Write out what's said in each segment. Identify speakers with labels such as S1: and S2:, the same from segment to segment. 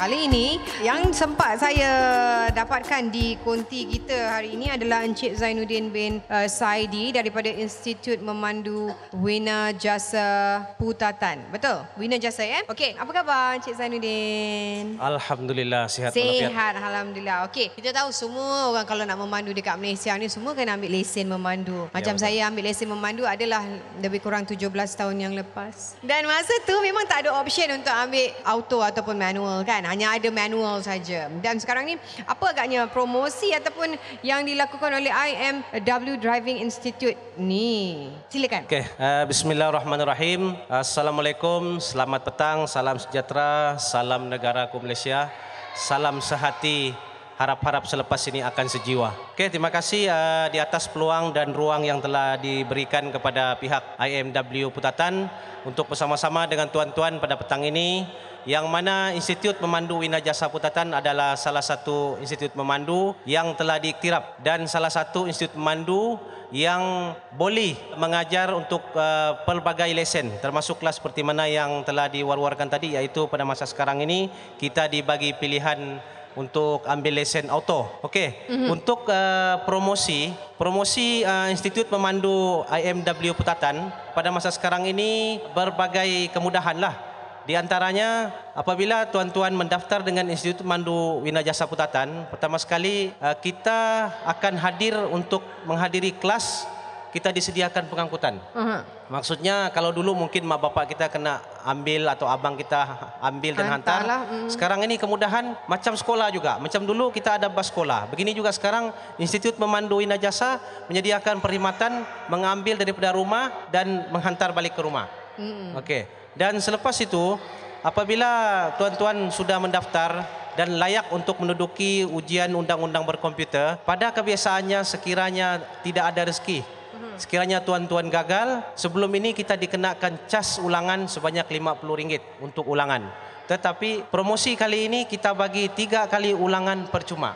S1: Kali ini yang sempat saya dapatkan di konti kita hari ini adalah Encik Zainuddin bin uh, Saidi daripada Institut Memandu Wina Jasa Putatan. Betul? Wina Jasa ya? Okey, apa khabar Encik Zainuddin?
S2: Alhamdulillah sihat walafiat.
S1: Sihat Alhamdulillah Okey Kita tahu semua orang Kalau nak memandu dekat Malaysia ni Semua kena ambil lesen memandu Macam
S2: betul.
S1: saya ambil lesen memandu Adalah lebih kurang 17 tahun yang lepas Dan masa tu memang tak ada option Untuk ambil auto ataupun manual kan Hanya ada manual saja. Dan sekarang ni Apa agaknya promosi Ataupun yang dilakukan oleh IMW Driving Institute ni Silakan
S2: Okey, uh, bismillahirrahmanirrahim. Assalamualaikum, selamat petang, salam sejahtera, salam negaraku Malaysia. Salam sehati, harap-harap selepas ini akan sejiwa. Okey, terima kasih uh, di atas peluang dan ruang yang telah diberikan kepada pihak IMW Putatan untuk bersama-sama dengan tuan-tuan pada petang ini yang mana Institut Memandu Wina Jasa Putatan adalah salah satu institut memandu yang telah diiktiraf dan salah satu institut memandu yang boleh mengajar untuk uh, pelbagai lesen termasuk kelas seperti mana yang telah diwar-warkan tadi iaitu pada masa sekarang ini kita dibagi pilihan untuk ambil lesen auto. Okey. Mm-hmm. Untuk uh, promosi, promosi uh, Institut Memandu IMW Putatan pada masa sekarang ini berbagai kemudahan lah. Di antaranya apabila tuan-tuan mendaftar dengan Institut Mandu Wina Jasa Putatan, pertama sekali uh, kita akan hadir untuk menghadiri kelas kita disediakan pengangkutan.
S1: uh
S2: Maksudnya kalau dulu mungkin mak bapak kita kena ambil atau abang kita ambil dan hantar.
S1: Hantarlah, mm.
S2: Sekarang ini kemudahan macam sekolah juga. Macam dulu kita ada bas sekolah. Begini juga sekarang Institut Memandu Wina Jasa menyediakan perkhidmatan mengambil daripada rumah dan menghantar balik ke rumah.
S1: Mm.
S2: Okey. Dan selepas itu apabila tuan-tuan sudah mendaftar dan layak untuk menduduki ujian undang-undang berkomputer, pada kebiasaannya sekiranya tidak ada rezeki. Sekiranya tuan-tuan gagal, sebelum ini kita dikenakan cas ulangan sebanyak RM50 untuk ulangan. Tetapi promosi kali ini kita bagi tiga kali ulangan percuma.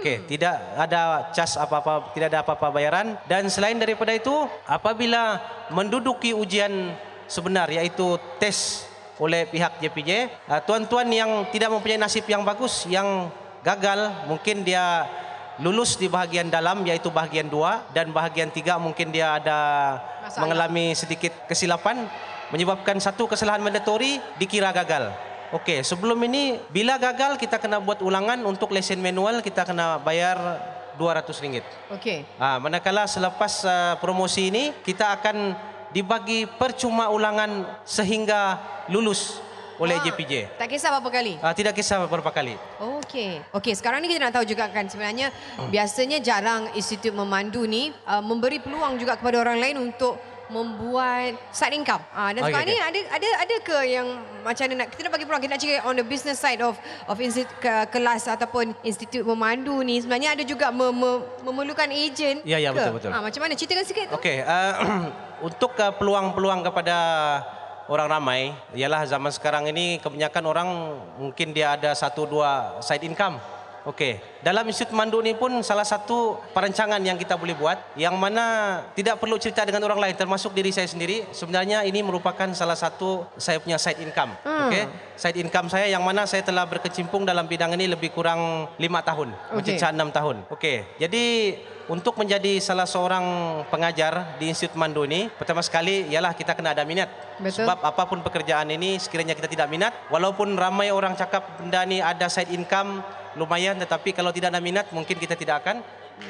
S2: Okey, tidak ada cas apa-apa, tidak ada apa-apa bayaran dan selain daripada itu, apabila menduduki ujian sebenar iaitu tes oleh pihak JPJ, uh, tuan-tuan yang tidak mempunyai nasib yang bagus, yang gagal, mungkin dia lulus di bahagian dalam iaitu bahagian dua dan bahagian tiga mungkin dia ada
S1: Masalah.
S2: mengalami sedikit kesilapan menyebabkan satu kesalahan mandatory dikira gagal. Okey, sebelum ini bila gagal kita kena buat ulangan untuk lesen manual kita kena bayar RM200.
S1: Okey
S2: Ah, manakala selepas uh, promosi ini kita akan dibagi percuma ulangan sehingga lulus oleh
S1: Ah,
S2: JPJ.
S1: Tak kisah berapa kali
S2: Ah, tidak kisah berapa kali.
S1: Okey. Okey, sekarang ni kita nak tahu juga kan sebenarnya biasanya jarang institut memandu ni uh, memberi peluang juga kepada orang lain untuk membuat side income. Ah dan
S2: Okey,
S1: sekarang ni ada ada ada ke yang macam mana nak kita nak bagi peluang kita nak cakap on the business side of of institut ke, kelas ataupun institut memandu ni sebenarnya ada juga me, me, memerlukan ejen
S2: Ya, ya,
S1: ke?
S2: betul, betul.
S1: Ah macam mana ceritakan sikit tu.
S2: Okey, uh, untuk uh, peluang-peluang kepada orang ramai ialah zaman sekarang ini kebanyakan orang mungkin dia ada satu dua side income. Okey, dalam Institut Mandu ni pun salah satu perancangan yang kita boleh buat yang mana tidak perlu cerita dengan orang lain termasuk diri saya sendiri. Sebenarnya ini merupakan salah satu saya punya side income.
S1: Hmm.
S2: Okey, side income saya yang mana saya telah berkecimpung dalam bidang ini lebih kurang lima tahun,
S1: Okey.
S2: mencecah enam tahun. Okey, jadi untuk menjadi salah seorang pengajar di Institut Mandu ini, pertama sekali ialah kita kena ada minat.
S1: Betul.
S2: Sebab apapun pekerjaan ini sekiranya kita tidak minat, walaupun ramai orang cakap benda ni ada side income lumayan tetapi kalau tidak ada minat mungkin kita tidak akan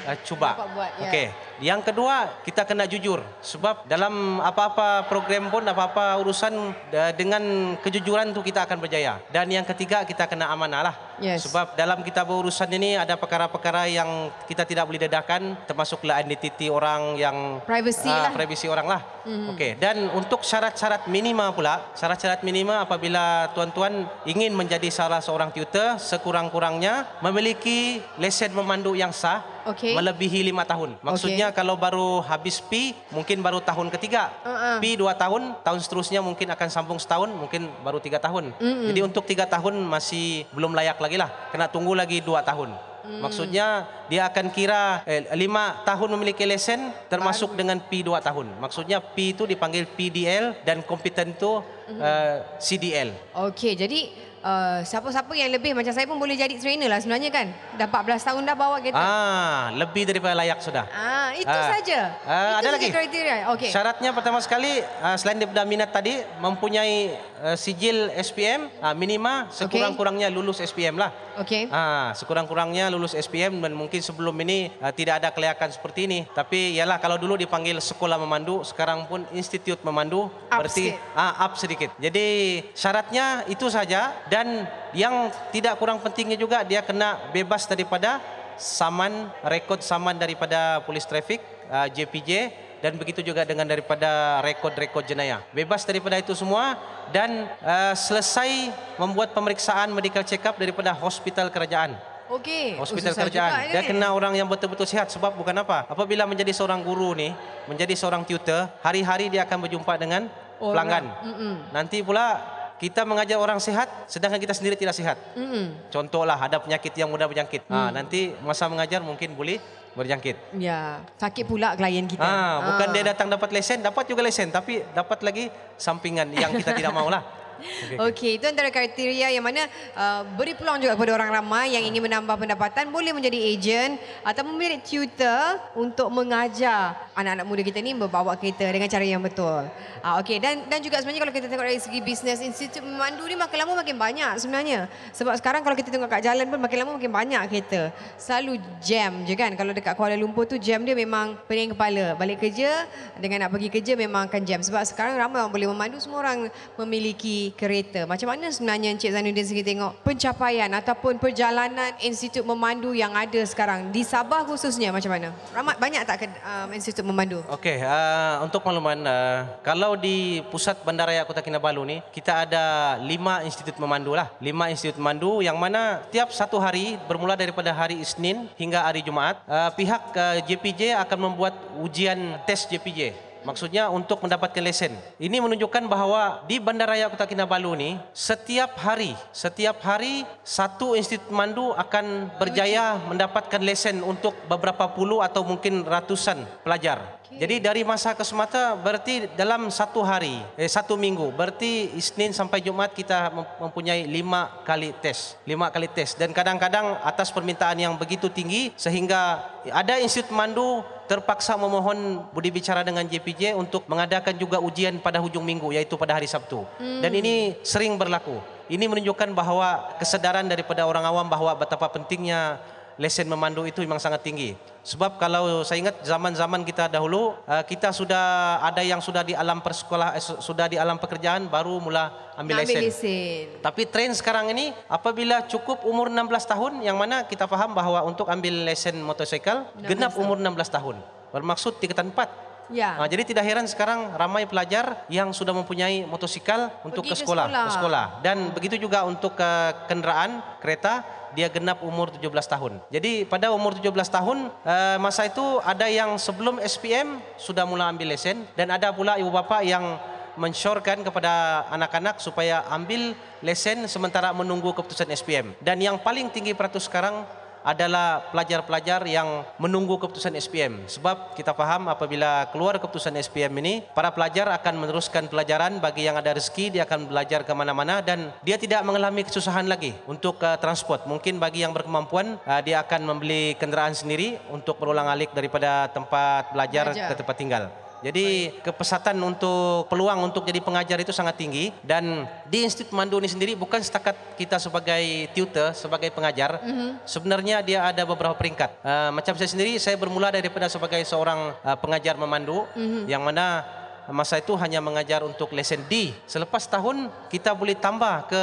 S2: uh, cuba.
S1: Dapat buat, ya.
S2: Okey. Yang kedua, kita kena jujur sebab dalam apa-apa program pun apa-apa urusan uh, dengan kejujuran tu kita akan berjaya. Dan yang ketiga, kita kena amanah lah.
S1: Yes.
S2: Sebab dalam kita berurusan ini ada perkara-perkara yang kita tidak boleh dedahkan termasuklah identiti orang yang
S1: Privacy
S2: ah,
S1: lah.
S2: privasi orang lah. Mm-hmm. Okey, dan untuk syarat-syarat minima pula, syarat-syarat minima apabila tuan-tuan ingin menjadi salah seorang tutor, sekurang-kurangnya memiliki lesen memandu yang sah
S1: Okey.
S2: melebihi lima tahun. Maksudnya kalau baru habis P, mungkin baru tahun ketiga.
S1: Uh-uh.
S2: P dua tahun, tahun seterusnya mungkin akan sambung setahun, mungkin baru tiga tahun.
S1: Mm-mm.
S2: Jadi untuk tiga tahun masih belum layak lagi lah. Kena tunggu lagi dua tahun.
S1: Mm.
S2: Maksudnya dia akan kira eh, lima tahun memiliki lesen termasuk dengan P dua tahun. Maksudnya P itu dipanggil PDL dan kompeten itu
S1: Mm-hmm.
S2: uh, CDL.
S1: Okey, jadi uh, siapa-siapa yang lebih macam saya pun boleh jadi trainer lah sebenarnya kan. Dah 14 tahun dah bawa kereta.
S2: Ah, lebih daripada layak sudah.
S1: Ah, itu
S2: Ah.
S1: saja.
S2: Ah,
S1: itu
S2: ada lagi.
S1: kriteria. Okey.
S2: Syaratnya pertama sekali uh, selain daripada minat tadi mempunyai uh, sijil SPM uh, minima sekurang-kurangnya lulus SPM lah.
S1: Okey.
S2: Ah, sekurang-kurangnya lulus SPM dan mungkin sebelum ini uh, tidak ada kelayakan seperti ini. Tapi ialah kalau dulu dipanggil sekolah memandu, sekarang pun institut memandu
S1: Up
S2: berarti ah, up sedikit. Jadi syaratnya itu saja dan yang tidak kurang pentingnya juga dia kena bebas daripada saman rekod saman daripada polis trafik uh, JPJ dan begitu juga dengan daripada rekod-rekod jenayah. Bebas daripada itu semua dan uh, selesai membuat pemeriksaan medical check up daripada hospital kerajaan.
S1: Okey.
S2: Hospital
S1: susah
S2: kerajaan. Dia kena orang yang betul-betul sihat sebab bukan apa. Apabila menjadi seorang guru ni, menjadi seorang tutor, hari-hari dia akan berjumpa dengan
S1: Orang.
S2: pelanggan.
S1: Mm-mm.
S2: Nanti pula kita mengajar orang sihat sedangkan kita sendiri tidak sihat.
S1: Mm-mm.
S2: Contohlah ada penyakit yang mudah berjangkit.
S1: Hmm.
S2: Ha, nanti masa mengajar mungkin boleh berjangkit.
S1: Ya, sakit pula klien kita.
S2: Ah, bukan
S1: Ah.
S2: dia datang dapat lesen, dapat juga lesen tapi dapat lagi sampingan yang kita tidak maulah. Okey. Okey,
S1: itu antara kriteria yang mana uh, beri peluang juga kepada orang ramai yang ingin menambah pendapatan boleh menjadi ejen ataupun menjadi tutor untuk mengajar anak-anak muda kita ni membawa kereta dengan cara yang betul. Uh, Okey, dan dan juga sebenarnya kalau kita tengok dari segi bisnes institut memandu ni makin lama makin banyak sebenarnya. Sebab sekarang kalau kita tengok kat jalan pun makin lama makin banyak kereta. Selalu jam je kan. Kalau dekat Kuala Lumpur tu jam dia memang pening kepala. Balik kerja dengan nak pergi kerja memang akan jam. Sebab sekarang ramai orang boleh memandu, semua orang memiliki kereta. Macam mana sebenarnya Encik Zainuddin segi tengok pencapaian ataupun perjalanan institut memandu yang ada sekarang di Sabah khususnya macam mana? Ramai banyak tak um, institut memandu?
S2: Okey, uh, untuk makluman, uh, kalau di pusat Bandaraya Kota Kinabalu ni, kita ada lima institut memandu lah. Lima institut memandu yang mana tiap satu hari bermula daripada hari Isnin hingga hari Jumaat, uh, pihak uh, JPJ akan membuat ujian tes JPJ. Maksudnya untuk mendapatkan lesen. Ini menunjukkan bahawa di Bandaraya Kota Kinabalu ni setiap hari, setiap hari satu institut memandu akan berjaya mendapatkan lesen untuk beberapa puluh atau mungkin ratusan pelajar. Jadi dari masa ke semata berarti dalam satu hari, eh satu minggu, berarti Isnin sampai Jumaat kita mem- mempunyai lima kali tes, lima kali tes dan kadang-kadang atas permintaan yang begitu tinggi sehingga ada institut mandu terpaksa memohon budi bicara dengan JPJ untuk mengadakan juga ujian pada hujung minggu yaitu pada hari Sabtu. Dan ini sering berlaku. Ini menunjukkan bahawa kesedaran daripada orang awam bahawa betapa pentingnya lesen memandu itu memang sangat tinggi. Sebab kalau saya ingat zaman-zaman kita dahulu uh, kita sudah ada yang sudah di alam persekolah eh, su- sudah di alam pekerjaan baru mula ambil
S1: ambil
S2: lesen.
S1: lesen.
S2: Tapi tren sekarang ini apabila cukup umur 16 tahun yang mana kita faham bahawa untuk ambil lesen motosikal
S1: 16
S2: genap umur 16 tahun. Bermaksud tingkatan 4.
S1: Ya.
S2: Ha, jadi tidak heran sekarang ramai pelajar yang sudah mempunyai motosikal untuk
S1: Pergi
S2: ke
S1: ke
S2: sekolah,
S1: sekolah.
S2: ke sekolah. Dan begitu juga untuk uh, kenderaan kereta dia genap umur 17 tahun. Jadi pada umur 17 tahun uh, masa itu ada yang sebelum SPM sudah mula ambil lesen dan ada pula ibu bapa yang mensyorkan kepada anak-anak supaya ambil lesen sementara menunggu keputusan SPM. Dan yang paling tinggi peratus sekarang adalah pelajar-pelajar yang menunggu keputusan SPM. Sebab kita faham apabila keluar keputusan SPM ini, para pelajar akan meneruskan pelajaran bagi yang ada rezeki, dia akan belajar ke mana-mana dan dia tidak mengalami kesusahan lagi untuk uh, transport. Mungkin bagi yang berkemampuan, uh, dia akan membeli kenderaan sendiri untuk berulang alik daripada tempat belajar,
S1: Belajar.
S2: ke tempat tinggal. Jadi kepesatan untuk peluang untuk jadi pengajar itu sangat tinggi dan di Institut Mandu ini sendiri bukan setakat kita sebagai tutor, sebagai pengajar, mm-hmm. sebenarnya dia ada beberapa peringkat. Uh, macam saya sendiri, saya bermula daripada sebagai seorang uh, pengajar memandu mm-hmm. yang mana masa itu hanya mengajar untuk lesen D. Selepas tahun kita boleh tambah ke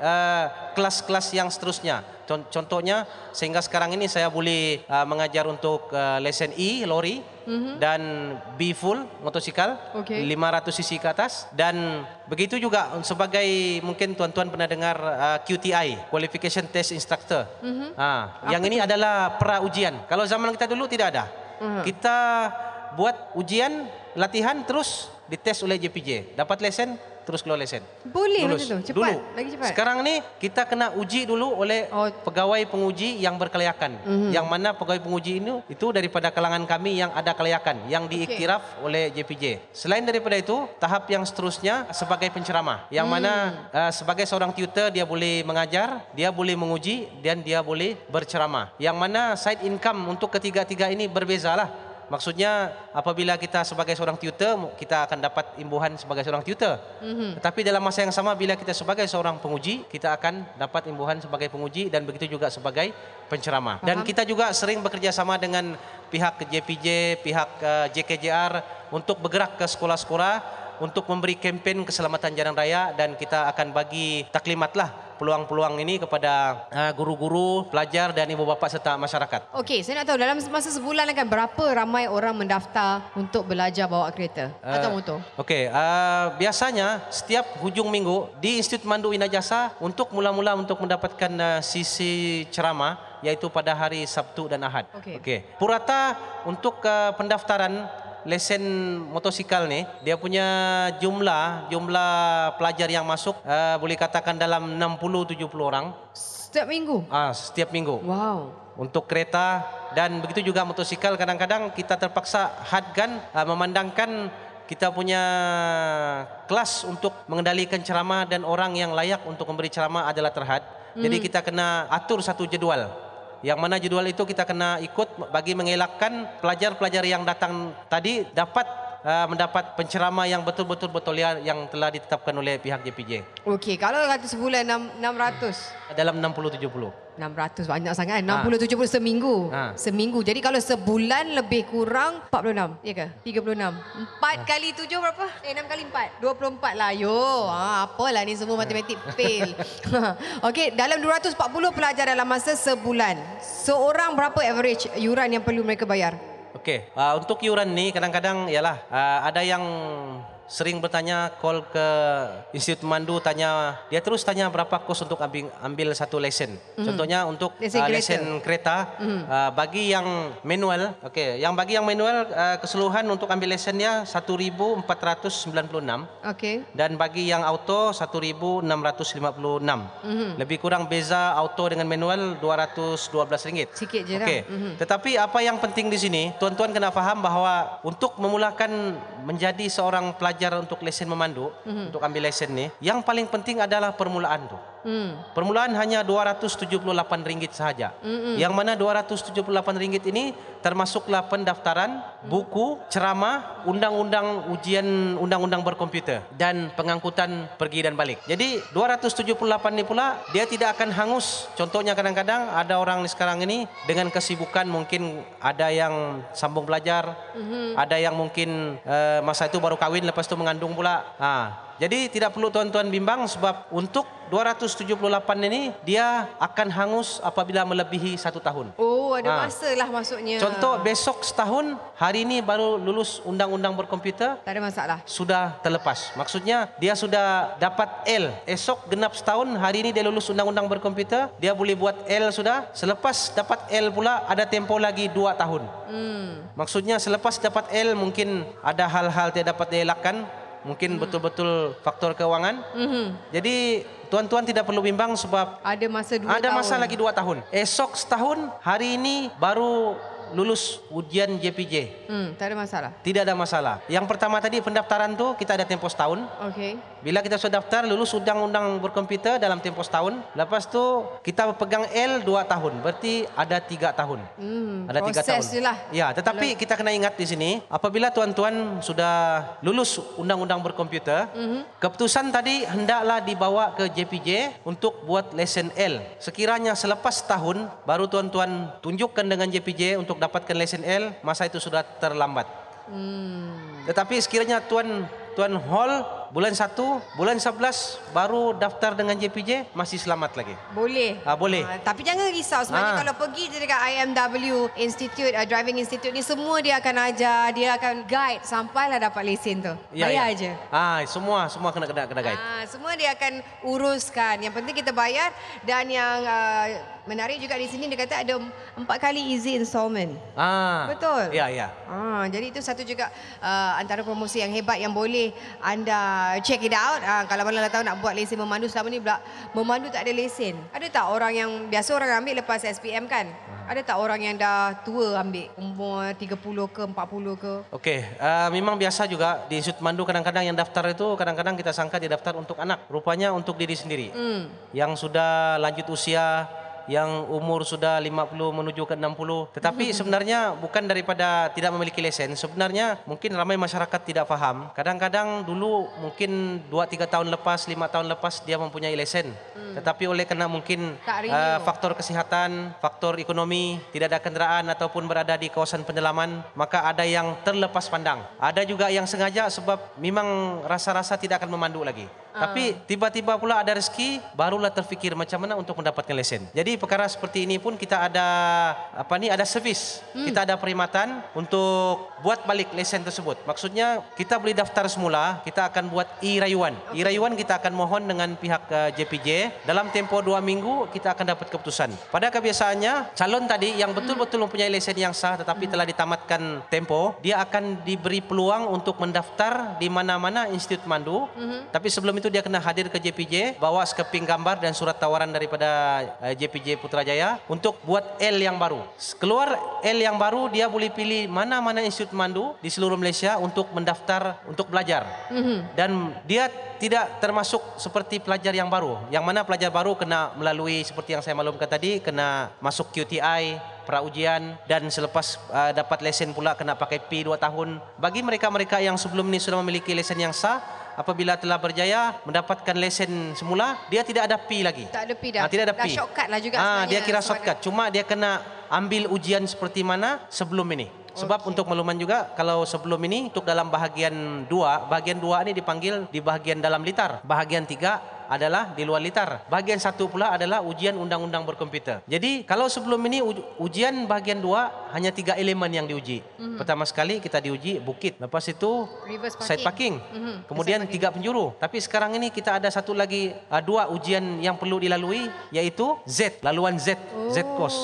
S2: uh, kelas-kelas yang seterusnya. Con- Contohnya sehingga sekarang ini saya boleh uh, mengajar untuk uh, lesen E lori mm-hmm. dan B full motosikal
S1: Okey.
S2: 500 cc ke atas dan begitu juga sebagai mungkin tuan-tuan pernah dengar uh, QTI qualification test instructor. Mm-hmm. Ha, yang ini adalah pra ujian. Kalau zaman kita dulu tidak ada.
S1: Mhm.
S2: Kita buat ujian latihan terus dites oleh JPJ. Dapat lesen terus keluar lesen.
S1: Boleh
S2: Lulus.
S1: macam tu. Cepat.
S2: Dulu.
S1: Lagi cepat.
S2: Sekarang ni kita kena uji dulu oleh
S1: Oh.
S2: pegawai penguji yang berkelayakan. Mm-hmm. Yang mana pegawai penguji ini itu daripada kalangan kami yang ada kelayakan yang diiktiraf oleh JPJ. Selain daripada itu, tahap yang seterusnya sebagai penceramah. Yang
S1: Hmm.
S2: mana uh, sebagai seorang tutor dia boleh mengajar, dia boleh menguji dan dia boleh berceramah. Yang mana side income untuk ketiga-tiga ini berbezalah. Maksudnya apabila kita sebagai seorang tutor kita akan dapat imbuhan sebagai seorang tutor. Mm-hmm. Tetapi dalam masa yang sama bila kita sebagai seorang penguji kita akan dapat imbuhan sebagai penguji dan begitu juga sebagai penceramah. Dan
S1: Faham.
S2: kita juga sering bekerja sama dengan pihak JPJ, pihak uh, JKJR untuk bergerak ke sekolah-sekolah untuk memberi kempen keselamatan jalan raya dan kita akan bagi taklimatlah peluang-peluang ini kepada uh, guru-guru, pelajar dan ibu bapa serta masyarakat.
S1: Okey, saya nak tahu dalam masa sebulan akan berapa ramai orang mendaftar untuk belajar bawa kereta atau motor?
S2: Okey, uh, biasanya setiap hujung minggu di Institut Mandu Ina Jasa untuk mula-mula untuk mendapatkan uh, sisi ceramah iaitu pada hari Sabtu dan Ahad.
S1: Okey.
S2: Okey. Purata untuk uh, pendaftaran lesen motosikal ni dia punya jumlah jumlah pelajar yang masuk uh, boleh katakan dalam 60 70 orang
S1: Setiap minggu?
S2: ah setiap minggu
S1: Wow.
S2: untuk kereta dan begitu juga motosikal kadang-kadang kita terpaksa hadkan uh, memandangkan kita punya kelas untuk mengendalikan ceramah dan orang yang layak untuk memberi ceramah adalah terhad. Jadi kita kena atur satu jadual. Yang mana jadual itu kita kena ikut bagi mengelakkan pelajar-pelajar yang datang tadi dapat uh, mendapat penceramah yang betul-betul betul ya yang telah ditetapkan oleh pihak JPJ
S1: Okey, kalau kata sebulan enam- 600.
S2: dalam 60 70.
S1: 600 banyak sangat.
S2: Ha.
S1: 60 70 seminggu.
S2: Ha.
S1: Seminggu. Jadi kalau sebulan lebih kurang 46. Ya ke? 36. 4 kali 7 berapa? Eh 6 kali 4. 24 lah. Yo, ha, apalah ni semua matematik fail. Okey, dalam 240 pelajar dalam masa sebulan. Seorang berapa average yuran yang perlu mereka bayar?
S2: Okey, uh, untuk yuran ni kadang-kadang ialah uh, ada yang sering bertanya call ke Institut Mandu tanya dia terus tanya berapa kos untuk ambil ambil satu lesen. Mm. Contohnya untuk
S1: Lesen
S2: uh,
S1: kereta.
S2: lesen kereta mm. uh, bagi yang manual, okey, yang bagi yang manual uh, keseluruhan untuk ambil lesennya 1496
S1: Okey.
S2: dan bagi yang auto 1656. Mm-hmm. Lebih kurang beza auto dengan manual 212 ringgit.
S1: Sikit je lah.
S2: Okey. Mm-hmm. Tetapi apa yang penting di sini, tuan-tuan kena faham bahawa untuk memulakan menjadi seorang pelajar untuk lesen memandu, mm-hmm. untuk ambil lesen ni, yang paling penting adalah permulaan tu.
S1: Hmm.
S2: Permulaan hanya RM278 ringgit sahaja. Mm-hmm. Yang mana RM278 ringgit ini termasuklah pendaftaran, buku, ceramah, undang-undang ujian undang-undang berkomputer dan pengangkutan pergi dan balik. Jadi 278 ni pula dia tidak akan hangus. Contohnya kadang-kadang ada orang ni sekarang ini dengan kesibukan mungkin ada yang sambung belajar, mm-hmm. ada yang mungkin uh, masa itu baru kahwin lepas itu mengandung pula. Ha, jadi tidak perlu tuan-tuan bimbang sebab untuk 278 ini dia akan hangus apabila melebihi satu tahun.
S1: Oh, ada
S2: Ha.
S1: masa lah maksudnya.
S2: Contoh besok setahun hari ini baru lulus undang-undang berkomputer
S1: Tak ada masalah.
S2: sudah terlepas. Maksudnya dia sudah dapat L. Esok genap setahun hari ini dia lulus undang-undang berkomputer dia boleh buat L sudah. Selepas dapat L pula ada tempo lagi dua tahun.
S1: Hmm.
S2: Maksudnya selepas dapat L mungkin ada hal-hal tidak dapat dielakkan, mungkin betul-betul faktor keuangan.
S1: Mhm.
S2: Jadi tuan-tuan tidak perlu bimbang sebab
S1: Ada masa dua
S2: ada
S1: tahun.
S2: masa lagi dua tahun. Esok setahun, hari ini baru lulus ujian JPJ.
S1: Hmm, tak ada masalah.
S2: Tidak ada masalah. Yang pertama tadi pendaftaran tu kita ada tempo setahun.
S1: Okey.
S2: Bila kita sudah daftar lulus undang-undang berkomputer dalam tempo setahun. Lepas tu kita pegang L dua tahun. Berarti ada tiga tahun.
S1: Hmm,
S2: Ada tiga tahun.
S1: lah.
S2: Ya, tetapi kita kena ingat di sini, apabila tuan-tuan sudah lulus undang-undang berkomputer, mm-hmm. keputusan tadi hendaklah dibawa ke JPJ untuk buat lesen L. Sekiranya selepas tahun, baru tuan-tuan tunjukkan dengan JPJ untuk dapatkan lesen L, masa itu sudah terlambat.
S1: Hmm.
S2: Tetapi sekiranya tuan tuan hall bulan 1, bulan 11 baru daftar dengan JPJ, masih selamat lagi.
S1: Boleh.
S2: Ah, boleh.
S1: Ah, tapi jangan risau sebenarnya
S2: Ah.
S1: kalau pergi je dekat IMW Institute uh, Driving Institute ni semua dia akan ajar, dia akan guide sampailah dapat lesen tu. bayar je.
S2: Ah, semua semua kena kena kena guide.
S1: Ah, semua dia akan uruskan. Yang penting kita bayar dan yang uh, menarik juga di sini dia kata ada empat kali easy installment.
S2: Ah.
S1: Betul.
S2: Ya, ya.
S1: Ah, jadi itu satu juga uh, antara promosi yang hebat yang boleh anda check it out. Uh, kalau mana tahu nak buat lesen memandu selama ni pula memandu tak ada lesen. Ada tak orang yang biasa orang ambil lepas SPM kan? Ada tak orang yang dah tua ambil umur 30 ke 40 ke?
S2: Okey, uh, memang biasa juga di Institut Mandu kadang-kadang yang daftar itu kadang-kadang kita sangka dia daftar untuk anak. Rupanya untuk diri sendiri.
S1: Hmm.
S2: Yang sudah lanjut usia, yang umur sudah 50 menuju ke 60. Tetapi sebenarnya bukan daripada tidak memiliki lesen. Sebenarnya mungkin ramai masyarakat tidak faham. Kadang-kadang dulu mungkin 2 3 tahun lepas, 5 tahun lepas dia mempunyai lesen. Hmm. Tetapi oleh kerana mungkin uh, faktor kesihatan, faktor ekonomi, tidak ada kenderaan ataupun berada di kawasan pendalaman, maka ada yang terlepas pandang. Ada juga yang sengaja sebab memang rasa-rasa tidak akan memandu lagi. Tapi tiba-tiba pula ada rezeki, barulah terfikir macam mana untuk mendapatkan lesen. Jadi perkara seperti ini pun kita ada apa ni ada servis. Kita ada perkhidmatan untuk buat balik lesen tersebut. Maksudnya kita boleh daftar semula, kita akan buat e-rayuan. E-rayuan kita akan mohon dengan pihak uh, JPJ dalam tempoh dua minggu kita akan dapat keputusan. Pada kebiasaannya calon tadi yang betul-betul mempunyai lesen yang sah tetapi telah ditamatkan tempo, dia akan diberi peluang untuk mendaftar di mana-mana institut mandu. Tapi sebelum itu dia kena hadir ke JPJ, bawa skeping gambar dan surat tawaran daripada uh, JPJ Putrajaya untuk buat L yang baru. Keluar L yang baru, dia boleh pilih mana-mana institut mandu di seluruh Malaysia untuk mendaftar untuk belajar. Dan dia tidak termasuk seperti pelajar yang baru. Yang mana pelajar baru kena melalui seperti yang saya maklumkan tadi, kena masuk QTI, pra ujian dan selepas uh, dapat lesen pula kena pakai P 2 tahun. Bagi mereka-mereka yang sebelum ini sudah memiliki lesen yang sah, apabila telah berjaya mendapatkan lesen semula, dia tidak ada P lagi.
S1: Tak ada P dah.
S2: Ah, tidak ada
S1: Dah
S2: P.
S1: shortcut lah juga
S2: Ah,
S1: sebenarnya
S2: dia kira shortcut. Cuma dia kena ambil ujian seperti mana sebelum ini. Sebab
S1: Okey.
S2: untuk makluman juga kalau sebelum ini untuk dalam bahagian dua, bahagian dua ini dipanggil di bahagian dalam litar. Bahagian tiga adalah di luar litar. Bahagian satu pula adalah ujian undang-undang berkomputer. Jadi kalau sebelum ini uj- ujian bahagian dua hanya tiga elemen yang diuji. Pertama sekali kita diuji bukit. Lepas itu
S1: Reverse
S2: side parking.
S1: Mhm,
S2: Kemudian
S1: side parking.
S2: tiga penjuru. Tapi sekarang ini kita ada satu lagi uh, dua ujian yang perlu dilalui yaitu Z, laluan Z, Z course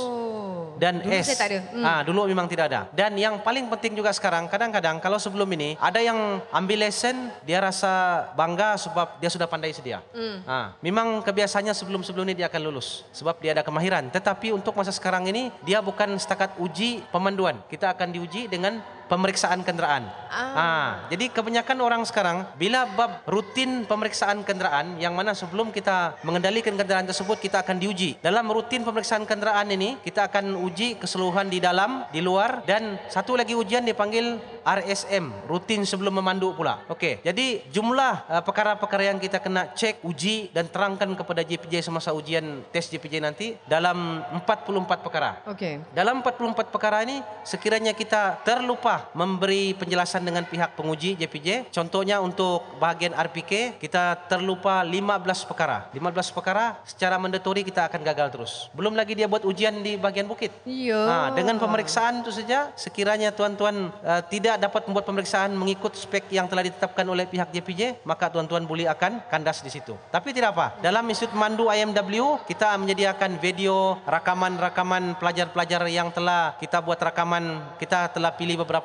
S2: dan
S1: Dulu
S2: S.
S1: saya tak ada. Hmm.
S2: Ah, dulu memang tidak ada. Dan yang paling penting juga sekarang, kadang-kadang kalau sebelum ini ada yang ambil lesen, dia rasa bangga sebab dia sudah pandai sedia.
S1: Hmm.
S2: Ah, memang kebiasaannya sebelum-sebelum ini dia akan lulus sebab dia ada kemahiran. Tetapi untuk masa sekarang ini dia bukan setakat uji pemanduan. Kita akan diuji dengan pemeriksaan kenderaan.
S1: Ah.
S2: Ah, jadi kebanyakan orang sekarang bila bab rutin pemeriksaan kenderaan yang mana sebelum kita mengendalikan kenderaan tersebut kita akan diuji. Dalam rutin pemeriksaan kenderaan ini kita akan uji keseluruhan di dalam, di luar dan satu lagi ujian dipanggil RSM, rutin sebelum memandu pula. Okey. Jadi jumlah uh, perkara-perkara yang kita kena cek, uji dan terangkan kepada JPJ semasa ujian tes JPJ nanti dalam 44 perkara.
S1: Okey.
S2: Dalam 44 perkara ini, sekiranya kita terlupa memberi penjelasan dengan pihak penguji JPJ, contohnya untuk bahagian RPK, kita terlupa 15 perkara. 15 perkara secara mandatori kita akan gagal terus. Belum lagi dia buat ujian di bahagian bukit.
S1: Ya.
S2: Ha, dengan pemeriksaan itu saja, sekiranya tuan-tuan uh, tidak dapat membuat pemeriksaan mengikut spek yang telah ditetapkan oleh pihak JPJ, maka tuan-tuan boleh akan kandas di situ. Tapi tidak apa. Dalam Institut Mandu IMW, kita menyediakan video rakaman-rakaman pelajar-pelajar yang telah kita buat rakaman. Kita telah pilih beberapa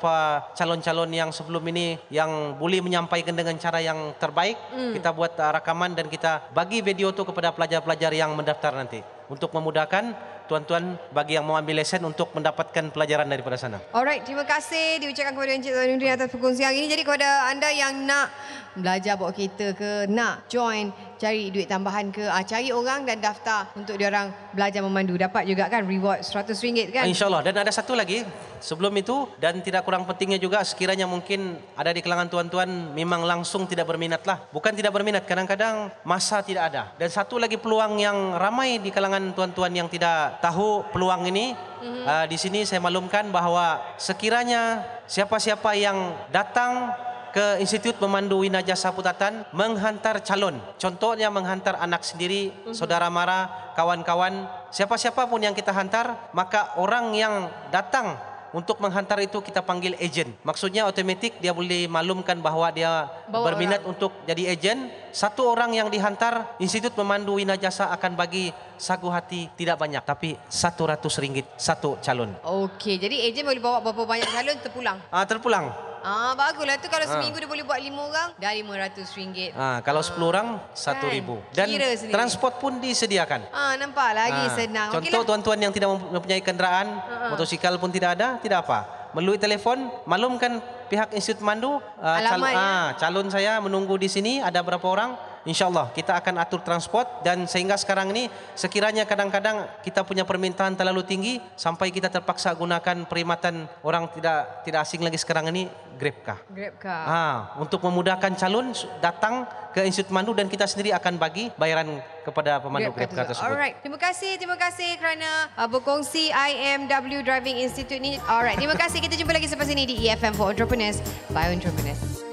S2: calon-calon yang sebelum ini yang boleh menyampaikan dengan cara yang terbaik. Kita buat uh, rakaman dan kita bagi video itu kepada pelajar-pelajar yang mendaftar nanti untuk memudahkan tuan-tuan bagi yang mau ambil lesen untuk mendapatkan pelajaran daripada sana.
S1: Alright, terima kasih diucapkan kepada Encik Tuan Nudin atas perkongsian ini. Jadi kepada anda yang nak belajar bawa kereta ke, nak join cari duit tambahan ke, ah, cari orang dan daftar untuk diorang belajar memandu. Dapat juga kan reward RM100 kan?
S2: InsyaAllah. Dan ada satu lagi sebelum itu dan tidak kurang pentingnya juga sekiranya mungkin ada di kalangan tuan-tuan memang langsung tidak berminat lah. Bukan tidak berminat, kadang-kadang masa tidak ada. Dan satu lagi peluang yang ramai di kalangan tuan-tuan yang tidak tahu peluang ini, mm-hmm. uh, di sini saya maklumkan bahawa sekiranya siapa-siapa yang datang ke Institut Memandu Wina Jasa Putatan menghantar calon. Contohnya menghantar anak sendiri, saudara mara, kawan-kawan, siapa-siapa pun yang kita hantar, maka orang yang datang untuk menghantar itu kita panggil ejen. Maksudnya otomatik dia boleh maklumkan bahawa dia
S1: Bawa
S2: berminat untuk jadi ejen. Satu orang yang dihantar Institut Memandu Wina Jasa akan bagi sagu hati tidak banyak tapi RM100 satu calon.
S1: Okey, jadi ejen boleh bawa berapa banyak calon terpulang.
S2: Ah terpulang.
S1: Ah, baguslah tu kalau seminggu dia boleh buat lima orang, dah RM500.
S2: Ah, kalau 10 orang, RM1,000. Dan
S1: Kira sendiri.
S2: transport pun disediakan.
S1: Ah, nampak lagi
S2: Ah,
S1: senang.
S2: Contoh
S1: Okeylah.
S2: tuan-tuan yang tidak mempunyai kenderaan, motosikal pun tidak ada, tidak apa. Melalui telefon, maklumkan pihak Institut Mandu, ah, cal-
S1: ya.
S2: ah, calon saya menunggu di sini, ada berapa orang, InsyaAllah kita akan atur transport dan sehingga sekarang ini sekiranya kadang-kadang kita punya permintaan terlalu tinggi sampai kita terpaksa gunakan perkhidmatan orang tidak tidak asing lagi sekarang ini Grabkah.
S1: Grab car.
S2: Ah, untuk memudahkan calon datang ke Institut Mandu dan kita sendiri akan bagi bayaran kepada pemandu
S1: Grab
S2: Grab car tersebut.
S1: Alright. Terima kasih, terima kasih kerana uh, berkongsi IMW Driving Institute ni. Alright, terima kasih. Kita jumpa lagi selepas ini di EFM for Entrepreneurs by Entrepreneurs.